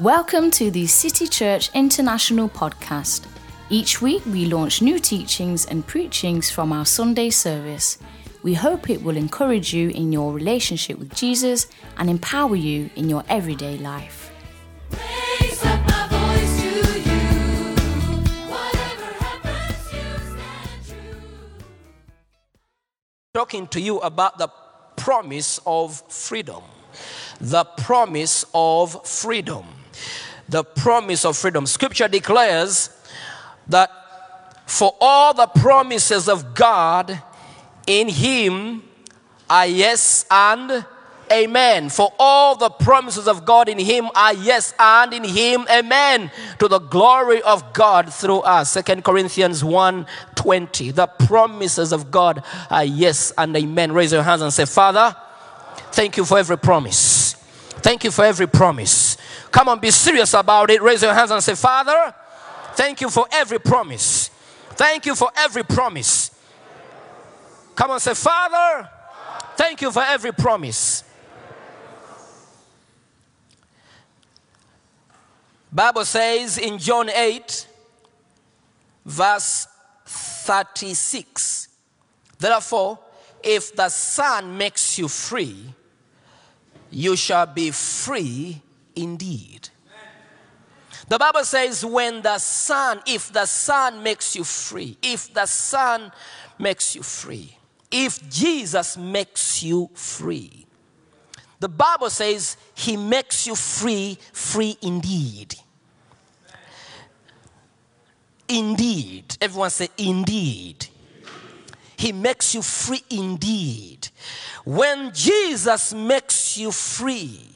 Welcome to the City Church International podcast. Each week we launch new teachings and preachings from our Sunday service. We hope it will encourage you in your relationship with Jesus and empower you in your everyday life. Raise up my voice to you. Whatever happens, you stand true. talking to you about the promise of freedom. The promise of freedom. The promise of freedom. Scripture declares that for all the promises of God in Him are yes and amen. For all the promises of God in Him are yes and in Him amen. To the glory of God through us. Second Corinthians 1 20. The promises of God are yes and amen. Raise your hands and say, Father, thank you for every promise. Thank you for every promise. Come on, be serious about it. Raise your hands and say, Father, thank you for every promise. Thank you for every promise. Come on, say, Father, thank you for every promise. Bible says in John 8, verse 36, therefore, if the Son makes you free, you shall be free indeed. The Bible says, when the Son, if the Son makes you free, if the Son makes you free, if Jesus makes you free, the Bible says he makes you free, free indeed. Indeed. Everyone say, indeed. He makes you free indeed. When Jesus makes you free,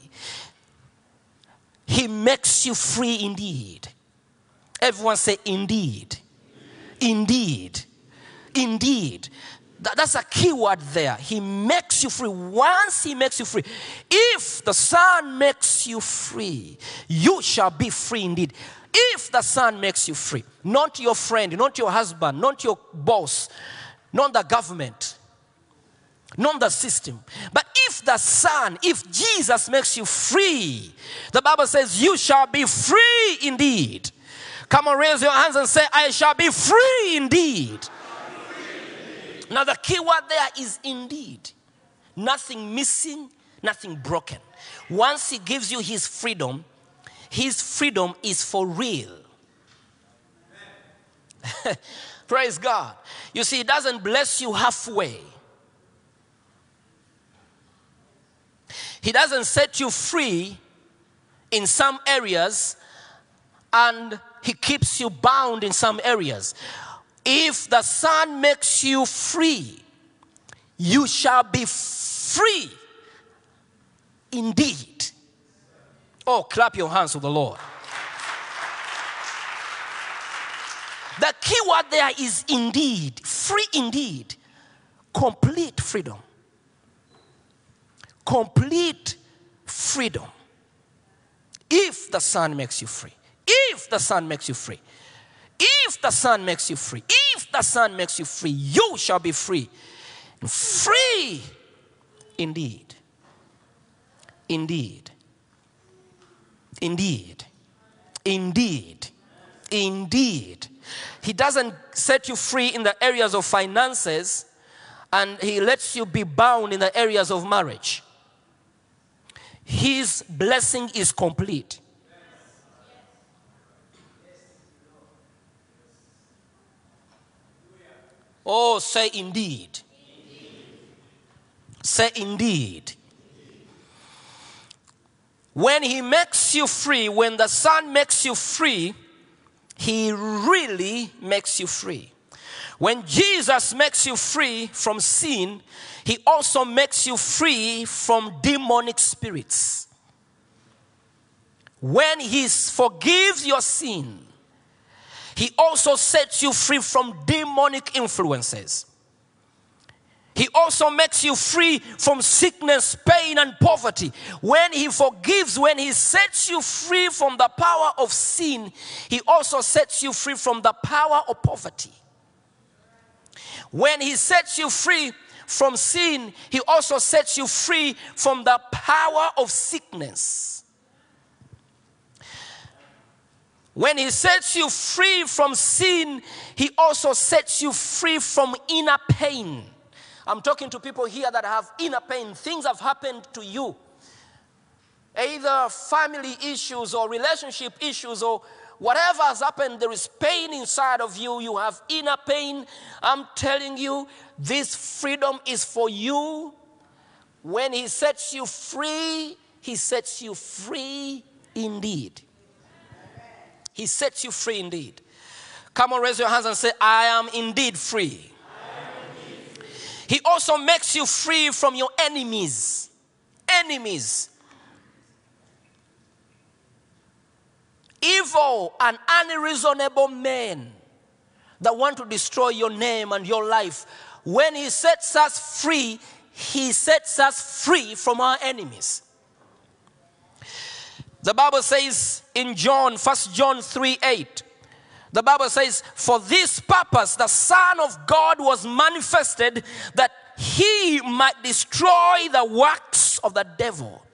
he makes you free indeed. Everyone say, indeed. Indeed. Indeed. That's a key word there. He makes you free. Once He makes you free, if the Son makes you free, you shall be free indeed. If the Son makes you free, not your friend, not your husband, not your boss, not the government, not the system. But if the Son, if Jesus makes you free, the Bible says, You shall be free indeed. Come on, raise your hands and say, I shall be free indeed. Now, the key word there is indeed. Nothing missing, nothing broken. Once He gives you His freedom, His freedom is for real. Praise God. You see, He doesn't bless you halfway. He doesn't set you free in some areas and He keeps you bound in some areas. If the Son makes you free, you shall be free indeed. Oh, clap your hands to the Lord. The key word there is indeed, free indeed, complete freedom complete freedom if the Son makes you free. If the Son makes you free. If the Son makes you free. If the Son makes you free, you shall be free. Free indeed. Indeed. Indeed. Indeed. Indeed. He doesn't set you free in the areas of finances and he lets you be bound in the areas of marriage. His blessing is complete. Oh, say indeed. Say indeed. When he makes you free, when the Son makes you free, he really makes you free. When Jesus makes you free from sin, he also makes you free from demonic spirits. When he forgives your sin, he also sets you free from demonic influences. He also makes you free from sickness, pain, and poverty. When He forgives, when He sets you free from the power of sin, He also sets you free from the power of poverty. When He sets you free from sin, He also sets you free from the power of sickness. When he sets you free from sin, he also sets you free from inner pain. I'm talking to people here that have inner pain. Things have happened to you. Either family issues or relationship issues or whatever has happened, there is pain inside of you. You have inner pain. I'm telling you, this freedom is for you. When he sets you free, he sets you free indeed. He sets you free indeed. Come on, raise your hands and say, I am indeed free. He also makes you free from your enemies. Enemies. Evil and unreasonable men that want to destroy your name and your life. When He sets us free, He sets us free from our enemies. The Bible says in John, 1 John 3 8, the Bible says, For this purpose the Son of God was manifested that he might destroy the works of the devil.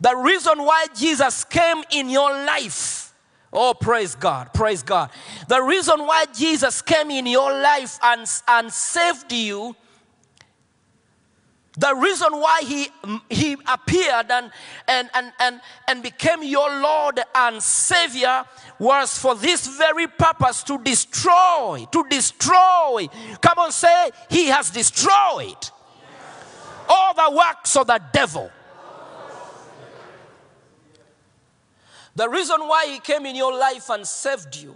The reason why Jesus came in your life, oh, praise God, praise God. The reason why Jesus came in your life and, and saved you the reason why he, he appeared and, and, and, and, and became your Lord and Savior was for this very purpose to destroy, to destroy. Come on, say, He has destroyed all the works of the devil. The reason why He came in your life and saved you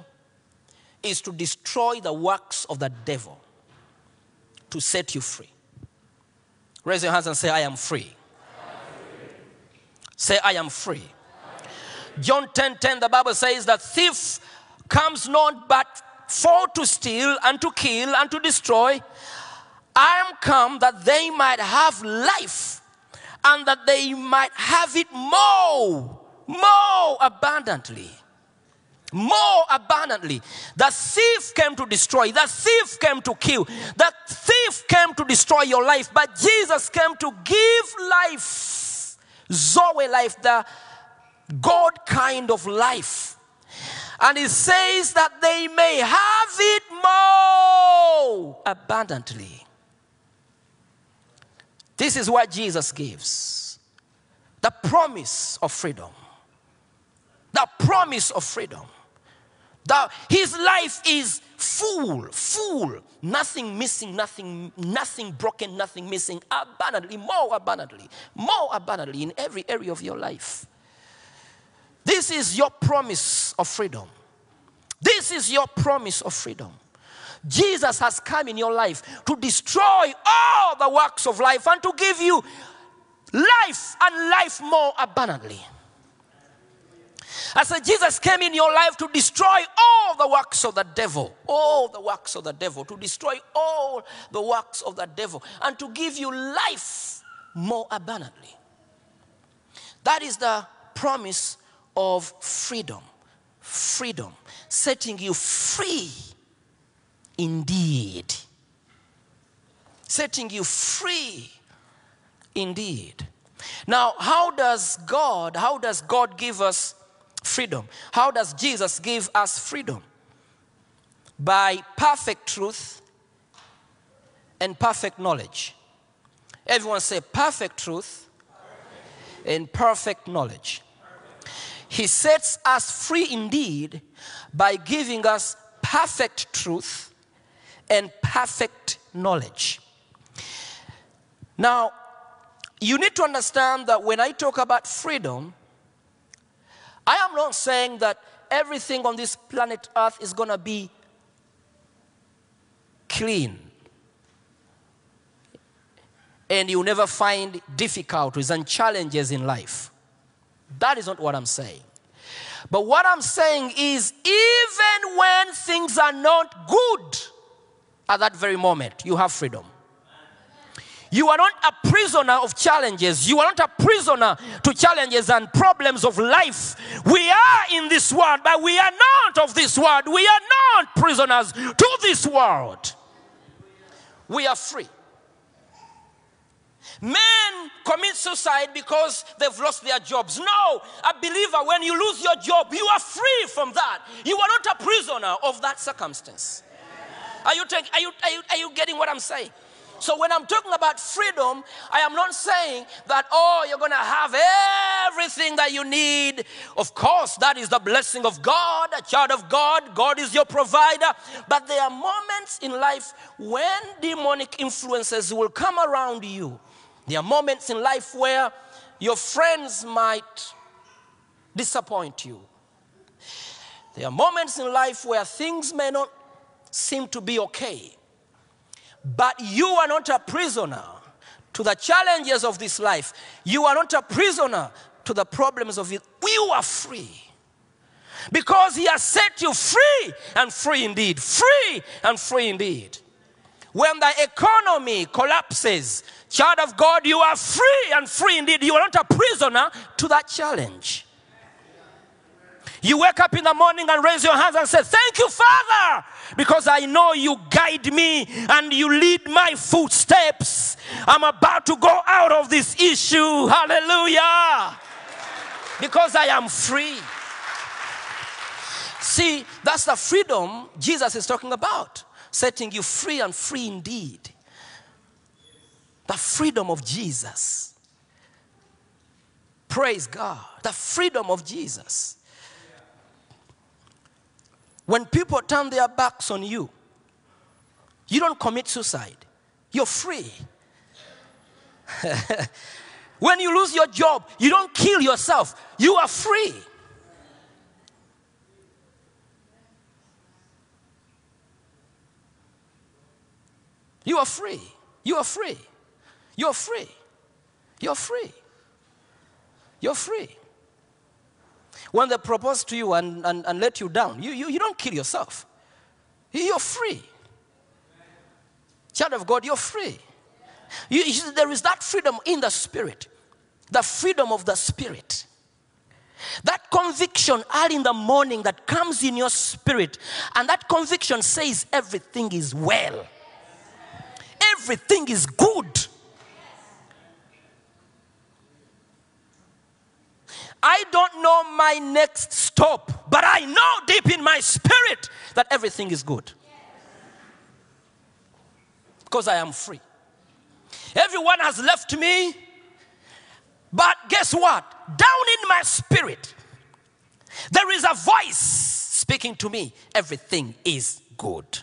is to destroy the works of the devil, to set you free. Raise your hands and say, I am free. Say, I am free. John 10 10, the Bible says that thief comes not but for to steal and to kill and to destroy. I am come that they might have life and that they might have it more, more abundantly more abundantly. The thief came to destroy, the thief came to kill, the thief came to destroy your life, but Jesus came to give life, Zoe life, the God kind of life. And he says that they may have it more abundantly. This is what Jesus gives the promise of freedom. The promise of freedom. The, his life is full, full, nothing missing, nothing, nothing broken, nothing missing, abundantly, more abundantly, more abundantly in every area of your life. This is your promise of freedom. This is your promise of freedom. Jesus has come in your life to destroy all the works of life and to give you life and life more abundantly. I said, Jesus came in your life to destroy all the works of the devil, all the works of the devil, to destroy all the works of the devil, and to give you life more abundantly. That is the promise of freedom. Freedom, setting you free indeed. Setting you free indeed. Now, how does God, how does God give us freedom? How does Jesus give us freedom? By perfect truth and perfect knowledge. Everyone say perfect truth and perfect knowledge. He sets us free indeed by giving us perfect truth and perfect knowledge. Now, you need to understand that when I talk about freedom, I am not saying that everything on this planet Earth is going to be clean and you'll never find difficulties and challenges in life. That is not what I'm saying. But what I'm saying is, even when things are not good at that very moment, you have freedom. You are not a prisoner of challenges. You are not a prisoner to challenges and problems of life. We are in this world, but we are not of this world. We are not prisoners to this world. We are free. Men commit suicide because they've lost their jobs. No, a believer, when you lose your job, you are free from that. You are not a prisoner of that circumstance. Are you, take, are, you, are, you, are you getting what I'm saying? So, when I'm talking about freedom, I am not saying that, oh, you're going to have everything that you need. Of course, that is the blessing of God, a child of God. God is your provider. But there are moments in life when demonic influences will come around you. There are moments in life where your friends might disappoint you. There are moments in life where things may not seem to be okay. But you are not a prisoner to the challenges of this life. You are not a prisoner to the problems of it. You are free. Because he has set you free and free indeed. Free and free indeed. When the economy collapses, child of God, you are free and free indeed. You are not a prisoner to that challenge. You wake up in the morning and raise your hands and say, Thank you, Father, because I know you guide me and you lead my footsteps. I'm about to go out of this issue. Hallelujah. Because I am free. See, that's the freedom Jesus is talking about, setting you free and free indeed. The freedom of Jesus. Praise God. The freedom of Jesus. When people turn their backs on you, you don't commit suicide. You're free. when you lose your job, you don't kill yourself. You are free. You are free. You are free. You're free. You're free. You're free. When they propose to you and, and, and let you down, you, you, you don't kill yourself. You're free. Child of God, you're free. You, you there is that freedom in the spirit, the freedom of the spirit. That conviction early in the morning that comes in your spirit, and that conviction says everything is well, everything is good. I don't know my next stop, but I know deep in my spirit that everything is good. Because I am free. Everyone has left me, but guess what? Down in my spirit, there is a voice speaking to me. Everything is good.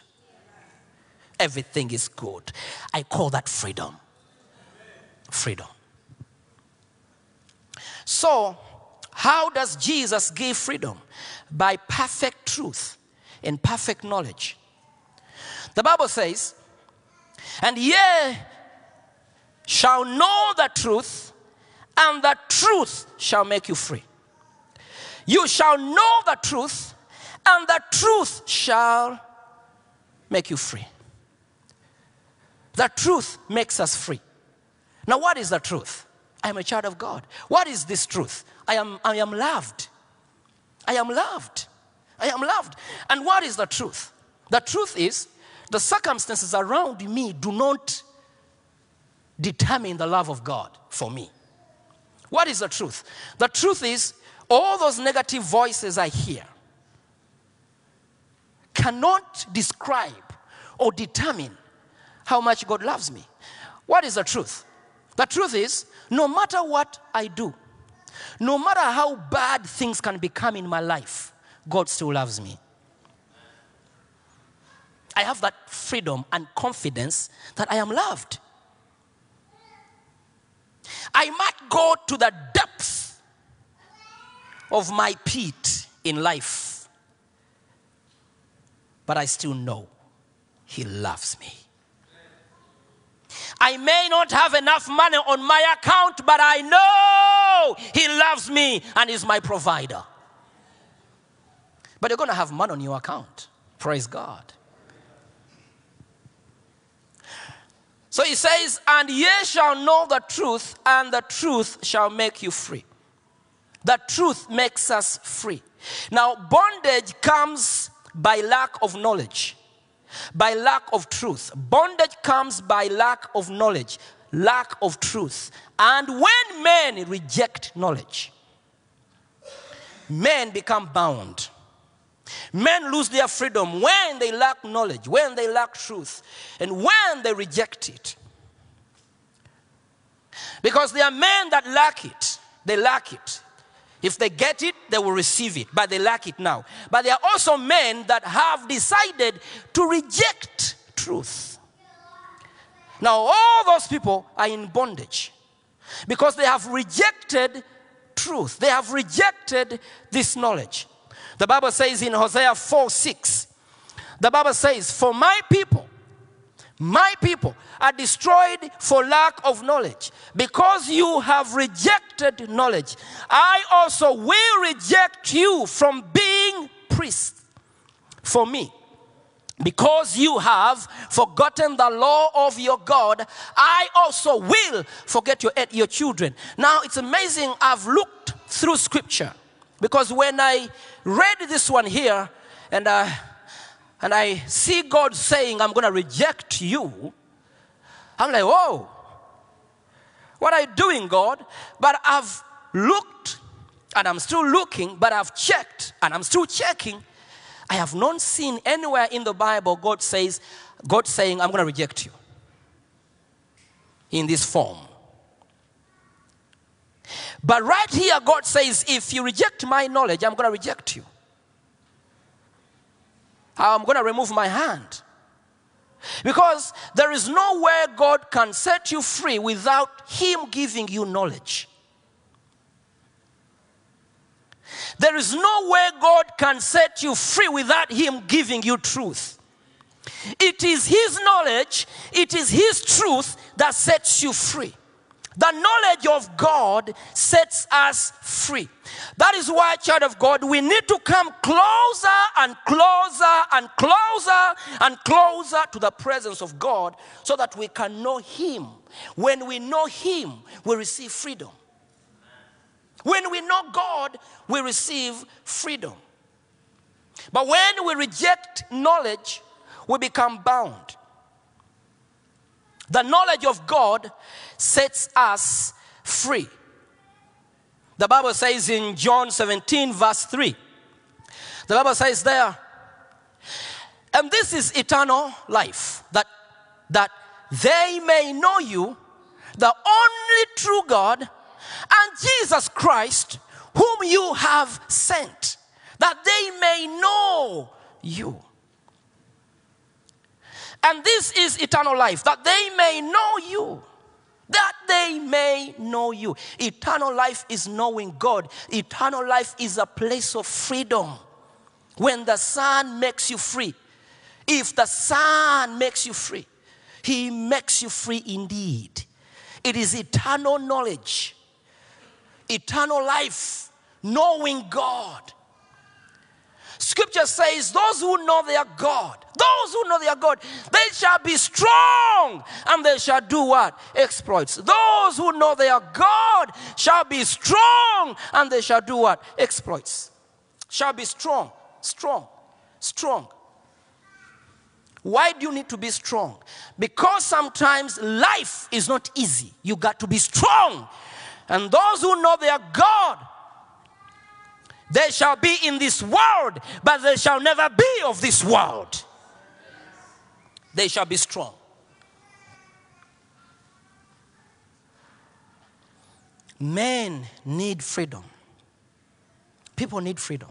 Everything is good. I call that freedom. Freedom. So, how does Jesus give freedom? By perfect truth and perfect knowledge. The Bible says, And ye shall know the truth, and the truth shall make you free. You shall know the truth, and the truth shall make you free. The truth makes us free. Now, what is the truth? I am a child of God. What is this truth? I am, I am loved. I am loved. I am loved. And what is the truth? The truth is, the circumstances around me do not determine the love of God for me. What is the truth? The truth is, all those negative voices I hear cannot describe or determine how much God loves me. What is the truth? The truth is, no matter what I do, no matter how bad things can become in my life, God still loves me. I have that freedom and confidence that I am loved. I might go to the depths of my pit in life, but I still know He loves me. I may not have enough money on my account, but I know He loves me and is my provider. But you're going to have money on your account. Praise God. So he says, And ye shall know the truth, and the truth shall make you free. The truth makes us free. Now, bondage comes by lack of knowledge, by lack of truth. Bondage comes by lack of knowledge. lack of truth. And when men reject knowledge, men become bound. Men lose their freedom when they lack knowledge, when they lack truth, and when they reject it. Because there are men that lack it. They lack it. If they get it, they will receive it, but they lack it now. But there are also men that have decided to reject truth. Now, all those people are in bondage because they have rejected truth. They have rejected this knowledge. The Bible says in Hosea 4 6, the Bible says, For my people, my people are destroyed for lack of knowledge. Because you have rejected knowledge, I also will reject you from being priest for me. Because you have forgotten the law of your God, I also will forget your, your children. Now, it's amazing. I've looked through scripture because when I read this one here and, uh, and I see God saying, I'm going to reject you, I'm like, whoa, what are you doing, God? But I've looked and I'm still looking, but I've checked and I'm still checking. I have not seen anywhere in the Bible God says, God saying, I'm going to reject you in this form. But right here, God says, if you reject my knowledge, I'm going to reject you. I'm going to remove my hand. Because there is no way God can set you free without Him giving you knowledge. There is no way God can set you free without Him giving you truth. It is His knowledge, it is His truth that sets you free. The knowledge of God sets us free. That is why, child of God, we need to come closer and closer and closer and closer to the presence of God so that we can know Him. When we know Him, we receive freedom. When we know God, we receive freedom. But when we reject knowledge, we become bound. The knowledge of God sets us free. The Bible says in John 17, verse 3, the Bible says there, and this is eternal life, that, that they may know you, the only true God, and Jesus Christ, whom you have sent, that they may know you. And this is eternal life, that they may know you. That they may know you. Eternal life is knowing God. Eternal life is a place of freedom. When the Son makes you free, if the Son makes you free, He makes you free indeed. It is eternal knowledge, eternal life, knowing God. Scripture says, Those who know their God, those who know their God, they shall be strong and they shall do what? Exploits. Those who know their God shall be strong and they shall do what? Exploits. Shall be strong, strong, strong. Why do you need to be strong? Because sometimes life is not easy. You got to be strong. And those who know their God, they shall be in this world, but they shall never be of this world. They shall be strong. Men need freedom. People need freedom.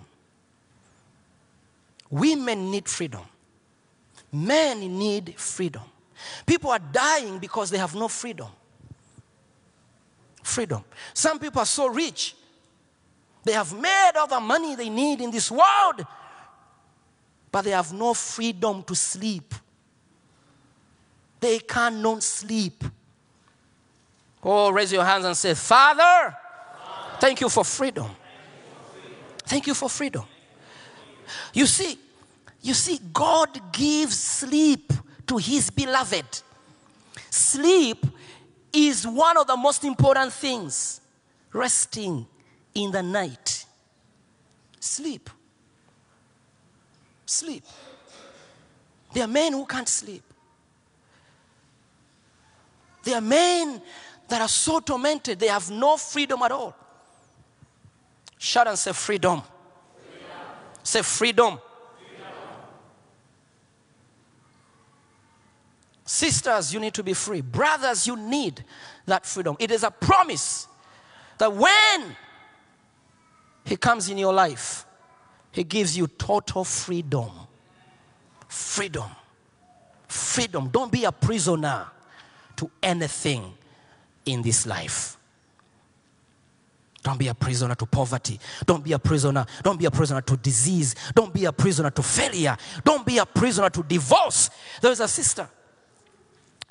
Women need freedom. Men need freedom. People are dying because they have no freedom. Freedom. Some people are so rich, they have made all the money they need in this world, but they have no freedom to sleep. They cannot sleep. Oh, raise your hands and say, Father, thank you for freedom. Thank you for freedom. You see, you see, God gives sleep to his beloved. Sleep is one of the most important things. Resting in the night. Sleep. Sleep. There are men who can't sleep. There are men that are so tormented, they have no freedom at all. Shout and say, freedom. Say, freedom. Sisters, you need to be free. Brothers, you need that freedom. It is a promise that when He comes in your life, He gives you total freedom. Freedom. Freedom. Don't be a prisoner to anything in this life. Don't be a prisoner to poverty. Don't be a prisoner. Don't be a prisoner to disease. Don't be a prisoner to failure. Don't be a prisoner to divorce. There was a sister.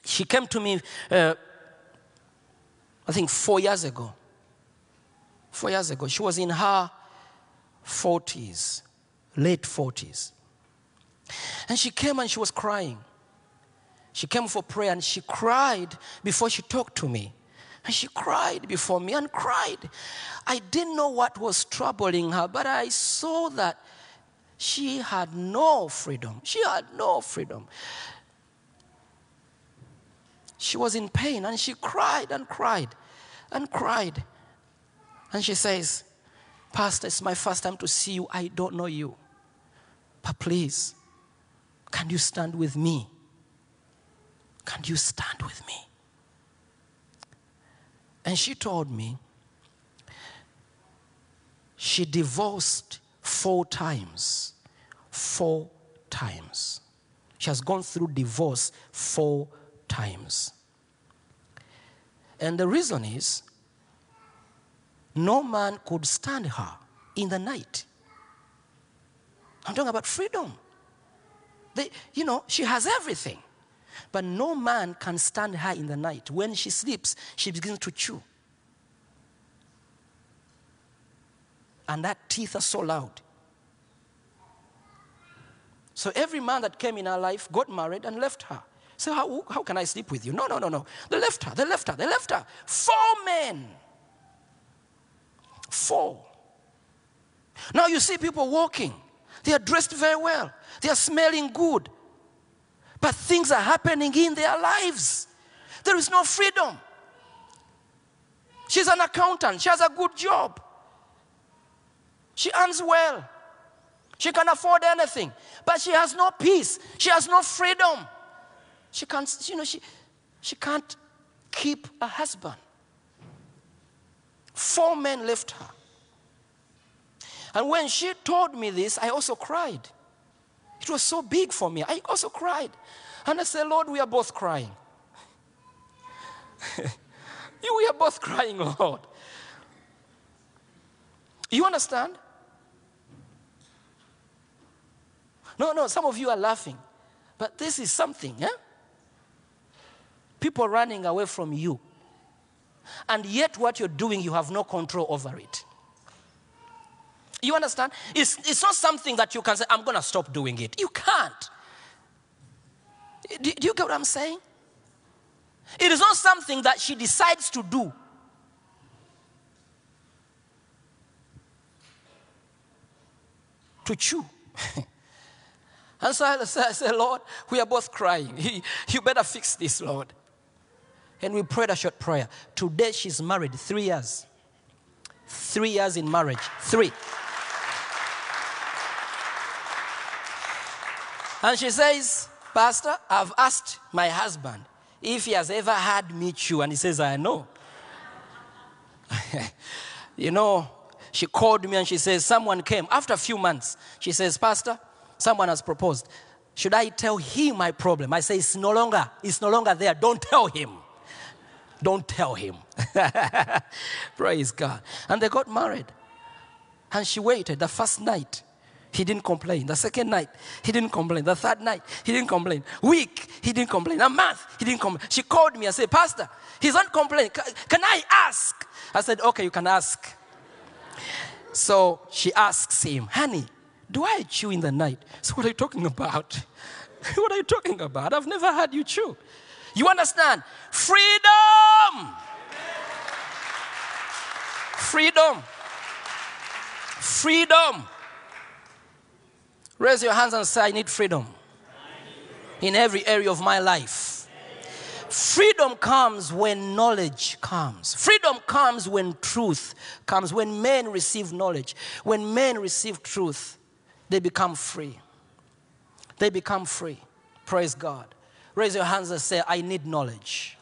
She came to me, uh, I think, four years ago. Four years ago. She was in her 40s, late 40s. And she came and she was crying. She came for prayer and she cried before she talked to me. And she cried before me and cried. I didn't know what was troubling her, but I saw that she had no freedom. She had no freedom. She was in pain and she cried and cried and cried. And she says, Pastor, it's my first time to see you. I don't know you. But please, can you stand with me? Can you stand with me? And she told me she divorced four times. Four times. She has gone through divorce four times. And the reason is no man could stand her in the night. I'm talking about freedom. They, you know, she has everything. But no man can stand her in the night. When she sleeps, she begins to chew. And that teeth are so loud. So every man that came in her life got married and left her. So how, how can I sleep with you? No, no, no, no. They left her, they left her, they left her. Four men. Four. Now you see people walking. They are dressed very well. They are smelling good. But things are happening in their lives. There is no freedom. She's an accountant. She has a good job. She earns well. She can afford anything. But she has no peace. She has no freedom. She can't, you know, she, she can't keep a husband. Four men left her. And when she told me this, I also cried. It was so big for me. I also cried. And I said, Lord, we are both crying. you, we are both crying, Lord. You understand? No, no, some of you are laughing. But this is something, eh? People running away from you. And yet, what you're doing, you have no control over it. You understand? It's, it's not something that you can say, I'm going to stop doing it. You can't. Do, do you get what I'm saying? It is not something that she decides to do. To chew. and so I said, Lord, we are both crying. You better fix this, Lord. And we prayed a short prayer. Today she's married three years. Three years in marriage. Three. And she says, Pastor, I've asked my husband if he has ever had me chew. And he says, I know. you know, she called me and she says, Someone came. After a few months, she says, Pastor, someone has proposed. Should I tell him my problem? I say, It's no longer, it's no longer there. Don't tell him. Don't tell him. Praise God. And they got married. And she waited the first night. He didn't complain. The second night, he didn't complain. The third night, he didn't complain. Week, he didn't complain. A month, he didn't complain. She called me and said, Pastor, he's not complaining. Can I ask? I said, Okay, you can ask. So she asks him, Honey, do I chew in the night? So, what are you talking about? what are you talking about? I've never had you chew. You understand? Freedom! Freedom! Freedom! Raise your hands and say, I need freedom in every area of my life. Freedom comes when knowledge comes. Freedom comes when truth comes. When men receive knowledge, when men receive truth, they become free. They become free. Praise God. Raise your hands and say, I need knowledge.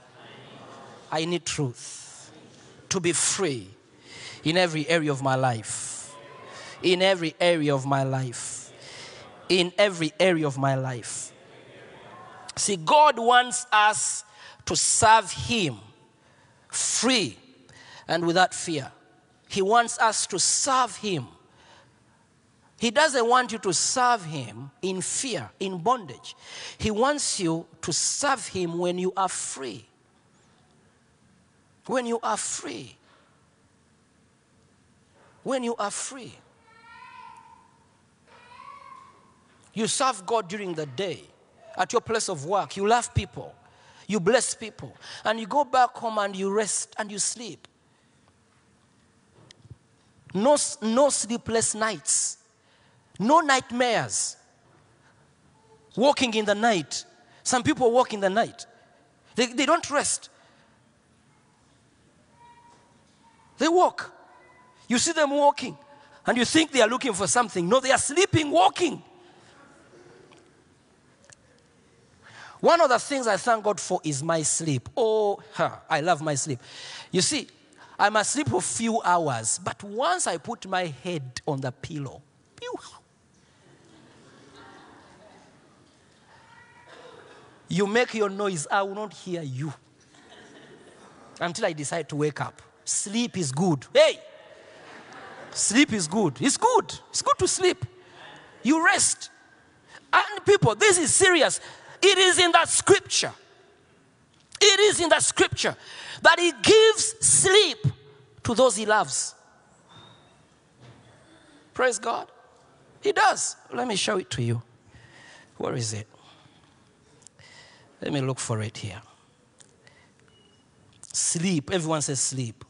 I need truth to be free in every area of my life. In every area of my life. In every area of my life. See, God wants us to serve Him free and without fear. He wants us to serve Him. He doesn't want you to serve Him in fear, in bondage. He wants you to serve Him when you are free. When you are free. When you are free. You serve God during the day at your place of work. You love people. You bless people. And you go back home and you rest and you sleep. No, no sleepless nights. No nightmares. Walking in the night. Some people walk in the night. They, they don't rest. They walk. You see them walking and you think they are looking for something. No, they are sleeping, walking. One of the things I thank God for is my sleep. Oh, huh, I love my sleep. You see, I must sleep for a few hours, but once I put my head on the pillow, pew, you make your noise, I will not hear you until I decide to wake up. Sleep is good. Hey, sleep is good. It's good. It's good to sleep. You rest. And people, this is serious. It is in that scripture. It is in that scripture that he gives sleep to those he loves. Praise God. He does. Let me show it to you. Where is it? Let me look for it here. Sleep. Everyone says sleep.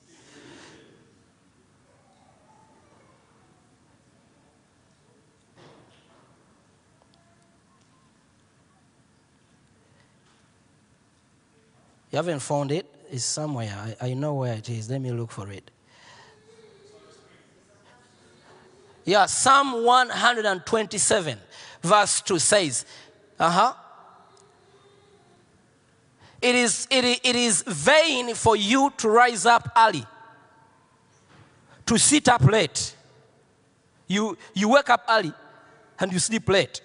You haven't found it? It's somewhere. I, I know where it is. Let me look for it. Yeah, Psalm 127, verse 2 says, uh huh. It is, it, it is vain for you to rise up early, to sit up late. You, you wake up early and you sleep late.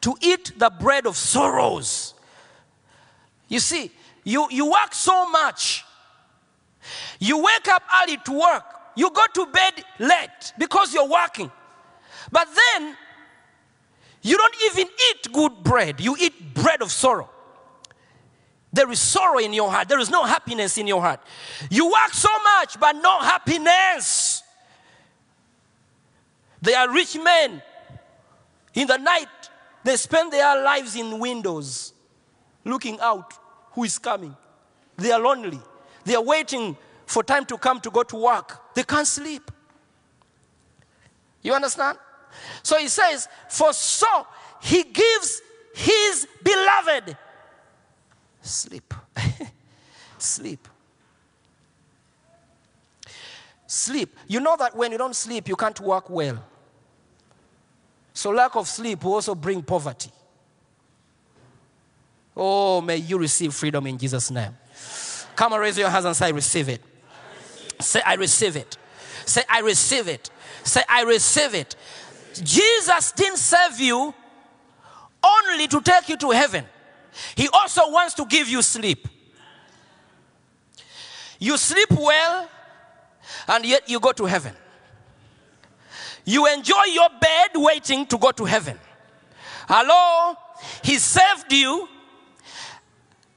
To eat the bread of sorrows. You see, you, you work so much. You wake up early to work. You go to bed late because you're working. But then, you don't even eat good bread. You eat bread of sorrow. There is sorrow in your heart. There is no happiness in your heart. You work so much, but no happiness. They are rich men. In the night, they spend their lives in windows, looking out who is coming. They are lonely. They are waiting for time to come to go to work. They can't sleep. You understand? So he says, For so he gives his beloved sleep. sleep. Sleep. You know that when you don't sleep, you can't work well. So, lack of sleep will also bring poverty. Oh, may you receive freedom in Jesus' name. Come and raise your hands and say, I receive it. Say, I receive it. Say, I receive it. Say, I receive it. Jesus didn't save you only to take you to heaven, He also wants to give you sleep. You sleep well, and yet you go to heaven. You enjoy your bed waiting to go to heaven. Hello? He saved you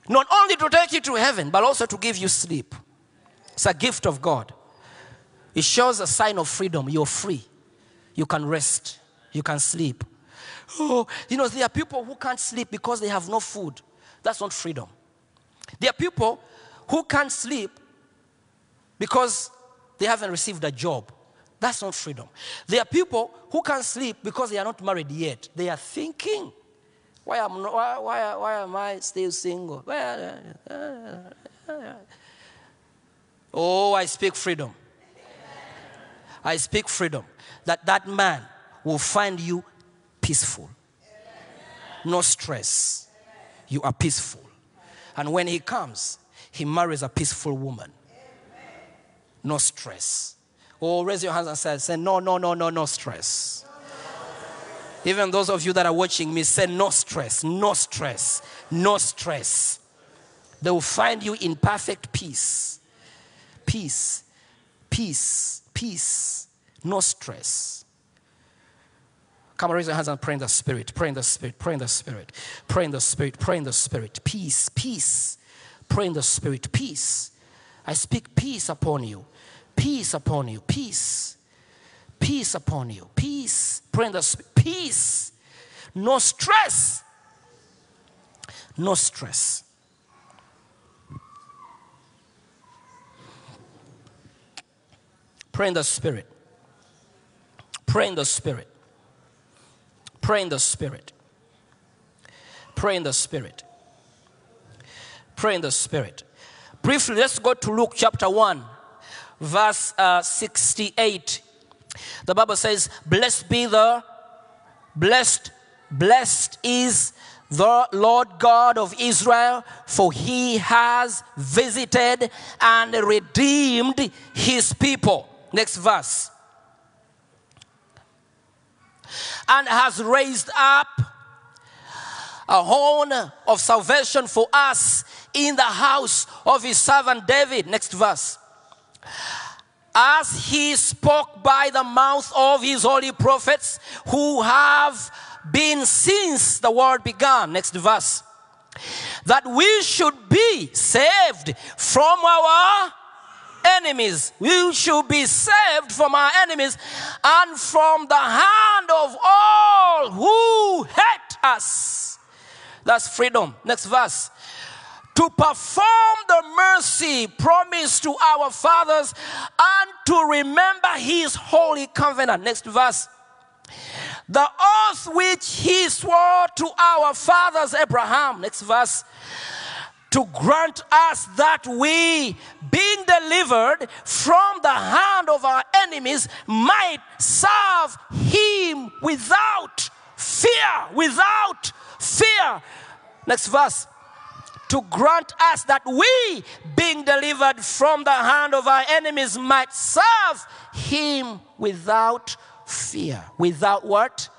not only to take you to heaven, but also to give you sleep. It's a gift of God. It shows a sign of freedom. You're free. You can rest. You can sleep. Oh, you know, there are people who can't sleep because they have no food. That's not freedom. There are people who can't sleep because they haven't received a job. That's not freedom. There are people who can't sleep because they are not married yet. They are thinking Why am, why, why, why am I still single? Uh, uh, uh, oh, I speak freedom. I speak freedom. That that man will find you peaceful. No stress. You are peaceful. And when he comes, he marries a peaceful woman. No stress. Oh, raise your hands and say, say no, no, no, no, no stress. Even those of you that are watching me, say no stress, no stress, no stress. They will find you in perfect peace. Peace, peace, peace, no stress. Come on, raise your hands and pray in the spirit. Pray in the spirit. Pray in the spirit. Pray in the spirit. Pray in the spirit. Peace, peace. Pray in the spirit. Peace. I speak peace upon you. Peace upon you. Peace. Peace upon you. Peace. Pray in the spirit. Peace. No stress. No stress. Pray in the spirit. Pray in the spirit. Pray in the spirit. Pray in the spirit. Pray in the spirit. Briefly, let's go to Luke chapter 1, verse uh, 68. The Bible says, Blessed be the, blessed, blessed is the Lord God of Israel, for he has visited and redeemed his people. Next verse. And has raised up a horn of salvation for us in the house of his servant David. Next verse. As he spoke by the mouth of his holy prophets who have been since the world began. Next verse. That we should be saved from our enemies. We should be saved from our enemies and from the hand of all who hate us. That's freedom. Next verse. To perform the mercy promised to our fathers and to remember his holy covenant. Next verse. The oath which he swore to our fathers Abraham. Next verse to grant us that we, being delivered from the hand of our enemies, might serve him without fear. Without fear. Next verse. To grant us that we, being delivered from the hand of our enemies, might serve him without fear. Without what?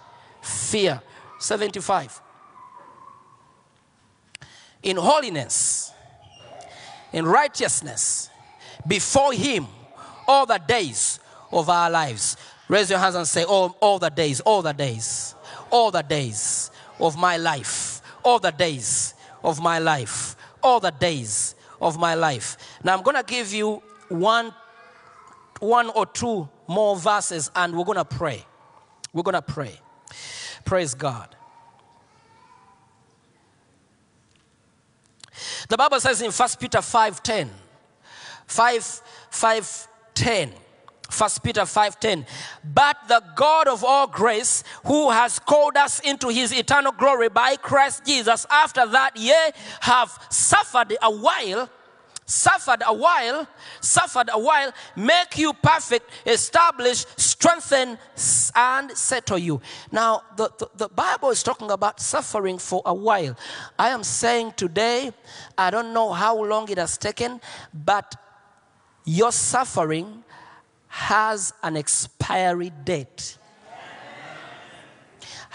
Fear. 75 in holiness, in righteousness, before Him all the days of our lives. Raise your hands and say, all, all the days, all the days, all the days of my life, all the days of my life, all the days of my life. Now I'm going to give you one, one or two more verses and we're going to pray. We're going to pray. Praise God. The Bible says in 1 Peter 5:10, 5, 5, 10. 1 Peter 5:10 But the God of all grace who has called us into his eternal glory by Christ Jesus after that ye have suffered a while suffered a while suffered a while make you perfect establish strengthen and settle you. Now the, the, the bible is talking about suffering for a while. I am saying today i don't know how long it has taken but your suffering has an expiry date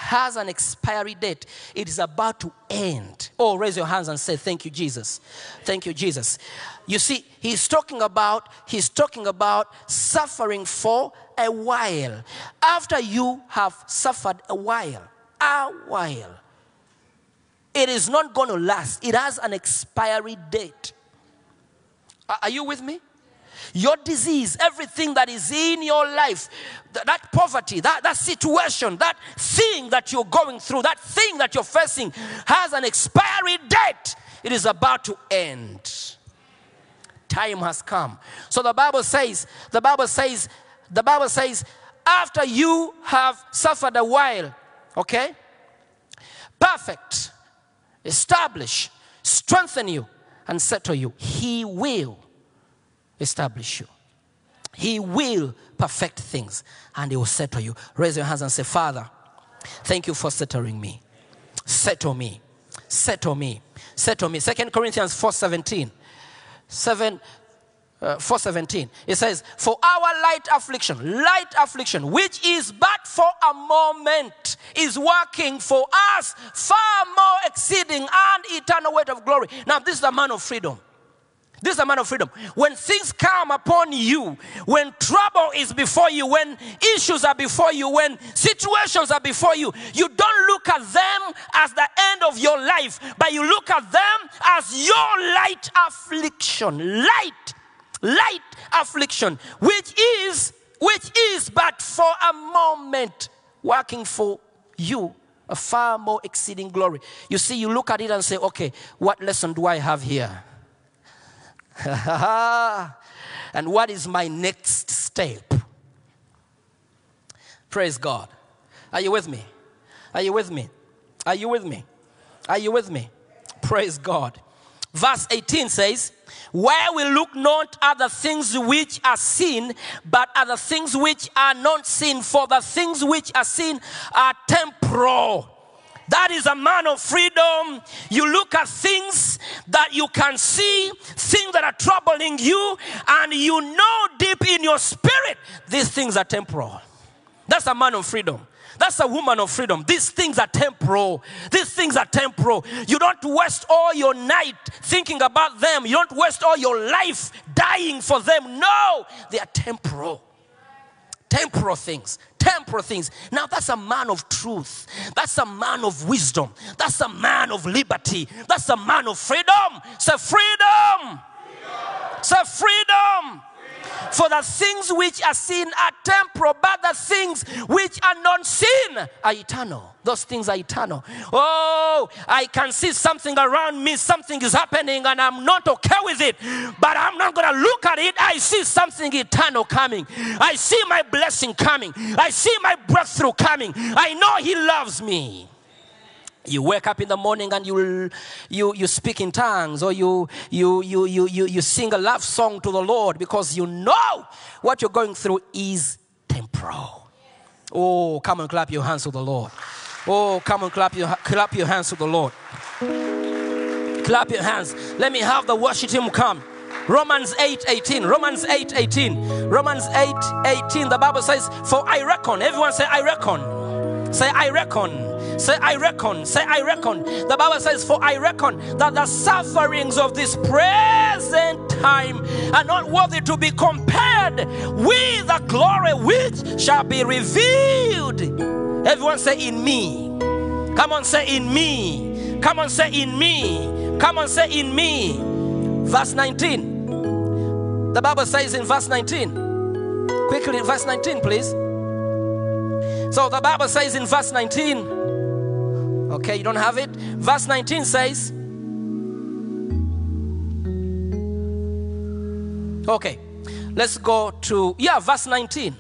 has an expiry date. It is about to end. Oh, raise your hands and say, Thank you, Jesus. Thank you, Jesus. You see, he's talking about, he's talking about suffering for a while. After you have suffered a while, a while, it is not going to last. It has an expiry date. Are are you with me? Your disease, everything that is in your life, th- that poverty, that, that situation, that thing that you're going through, that thing that you're facing has an expiry date. It is about to end. Time has come. So the Bible says, the Bible says, the Bible says, after you have suffered a while, okay? perfect, establish, strengthen you, and settle you. He will establish you. He will perfect things and He will settle you. Raise your hands and say, Father, thank you for settling me. Settle me. Settle me. Settle me. Second Corinthians 4 17. 7 uh, 417 it says for our light affliction light affliction which is but for a moment is working for us far more exceeding and eternal weight of glory now this is a man of freedom this is a man of freedom. When things come upon you, when trouble is before you, when issues are before you, when situations are before you, you don't look at them as the end of your life, but you look at them as your light affliction. Light, light affliction, which is which is but for a moment working for you a far more exceeding glory. You see, you look at it and say, okay, what lesson do I have here? and what is my next step? Praise God. Are you with me? Are you with me? Are you with me? Are you with me? Praise God. Verse 18 says, Where we look not at the things which are seen, but at the things which are not seen, for the things which are seen are temporal. That is a man of freedom. You look at things that you can see, things that are troubling you, and you know deep in your spirit these things are temporal. That's a man of freedom. That's a woman of freedom. These things are temporal. These things are temporal. You don't waste all your night thinking about them. You don't waste all your life dying for them. No, they are temporal temporal things temporal things. Now that's a man of truth. That's a man of wisdom. That's a man of liberty. That's a man of freedom. Say freedom. Say freedom for the things which are seen are temporal, but the things which are not seen are eternal. Those things are eternal. Oh, I can see something around me, something is happening, and I'm not okay with it. But I'm not going to look at it. I see something eternal coming. I see my blessing coming. I see my breakthrough coming. I know He loves me. You wake up in the morning and you, you, you speak in tongues or you, you, you, you, you, you sing a love song to the Lord because you know what you're going through is temporal. Oh, come and clap your hands to the Lord. Oh, come and clap your, clap your hands to the Lord. Clap your hands. Let me have the worship team come. Romans 8 18. Romans 8 18. Romans 8 18. The Bible says, For I reckon. Everyone say, I reckon. Say, I reckon. Say, I reckon. Say, I reckon. The Bible says, For I reckon that the sufferings of this present time are not worthy to be compared with the glory which shall be revealed. Everyone say, In me. Come on, say, In me. Come on, say, In me. Come on, say, In me. Verse 19. The Bible says in verse 19. Quickly, verse 19, please. So the Bible says in verse 19. Okay, you don't have it? Verse 19 says, Okay, let's go to, yeah, verse 19.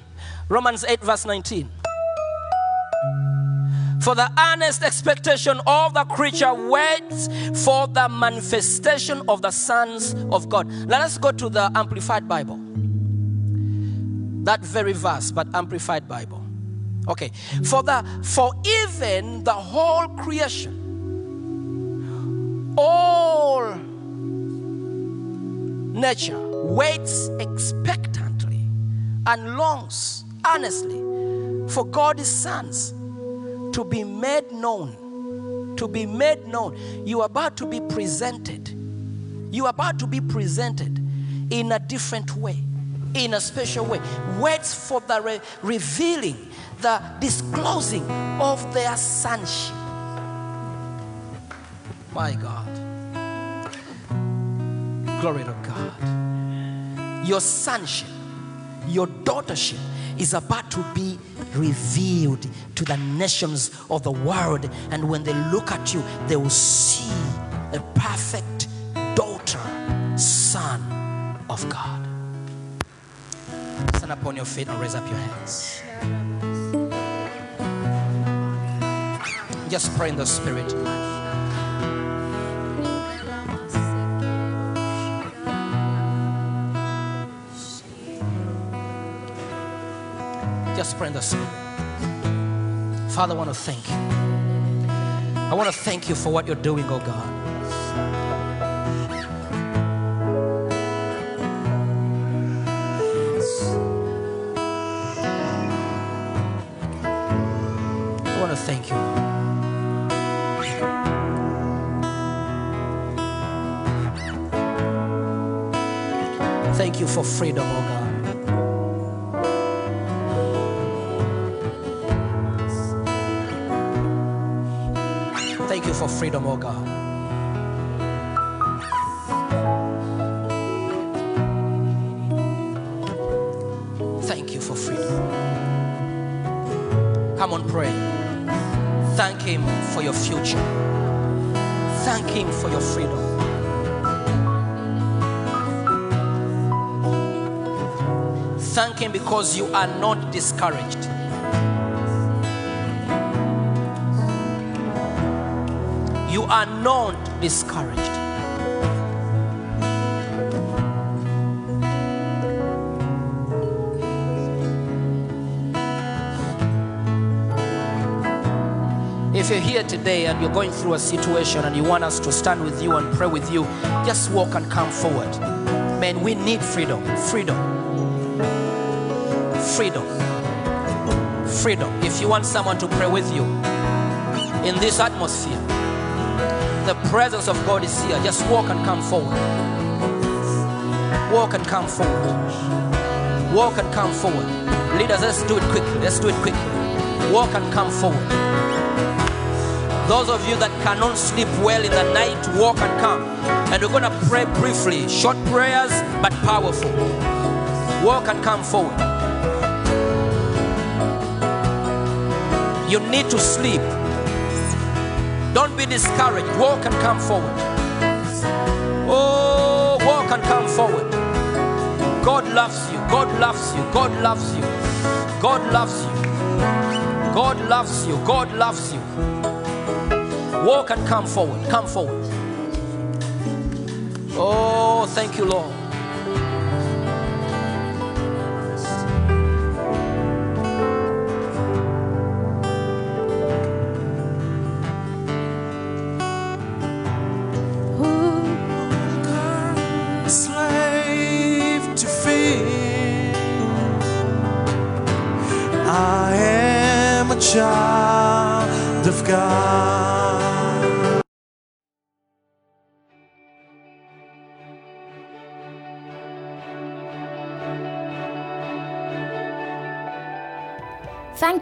Romans 8, verse 19. For the earnest expectation of the creature waits for the manifestation of the sons of God. Let us go to the Amplified Bible. That very verse, but Amplified Bible. Okay. For the for even the whole creation, all nature waits expectantly and longs earnestly for God's sons to be made known. To be made known. You are about to be presented. You are about to be presented in a different way, in a special way. Waits for the re- revealing, the disclosing of their sonship. My God. Glory to God. Your sonship, your daughtership is about to be revealed to the nations of the world. And when they look at you, they will see a perfect daughter, son of God. Stand upon your feet and raise up your hands. Just pray in the spirit. Just pray in the spirit. Father, I want to thank you. I want to thank you for what you're doing, oh God. I want to thank you. For freedom, oh God. Thank you for freedom, oh God. Thank you for freedom. Come on, pray. Thank Him for your future. Thank Him for your freedom. Thank Him because you are not discouraged. You are not discouraged. If you're here today and you're going through a situation and you want us to stand with you and pray with you, just walk and come forward. Man, we need freedom. Freedom. Freedom. Freedom. If you want someone to pray with you in this atmosphere, the presence of God is here. Just walk and come forward. Walk and come forward. Walk and come forward. Leaders, let's do it quickly. Let's do it quickly. Walk and come forward. Those of you that cannot sleep well in the night, walk and come. And we're going to pray briefly. Short prayers, but powerful. Walk and come forward. You need to sleep. Don't be discouraged. Walk and come forward. Oh, walk and come forward. God loves you. God loves you. God loves you. God loves you. God loves you. God loves you. Walk and come forward. Come forward. Oh, thank you, Lord.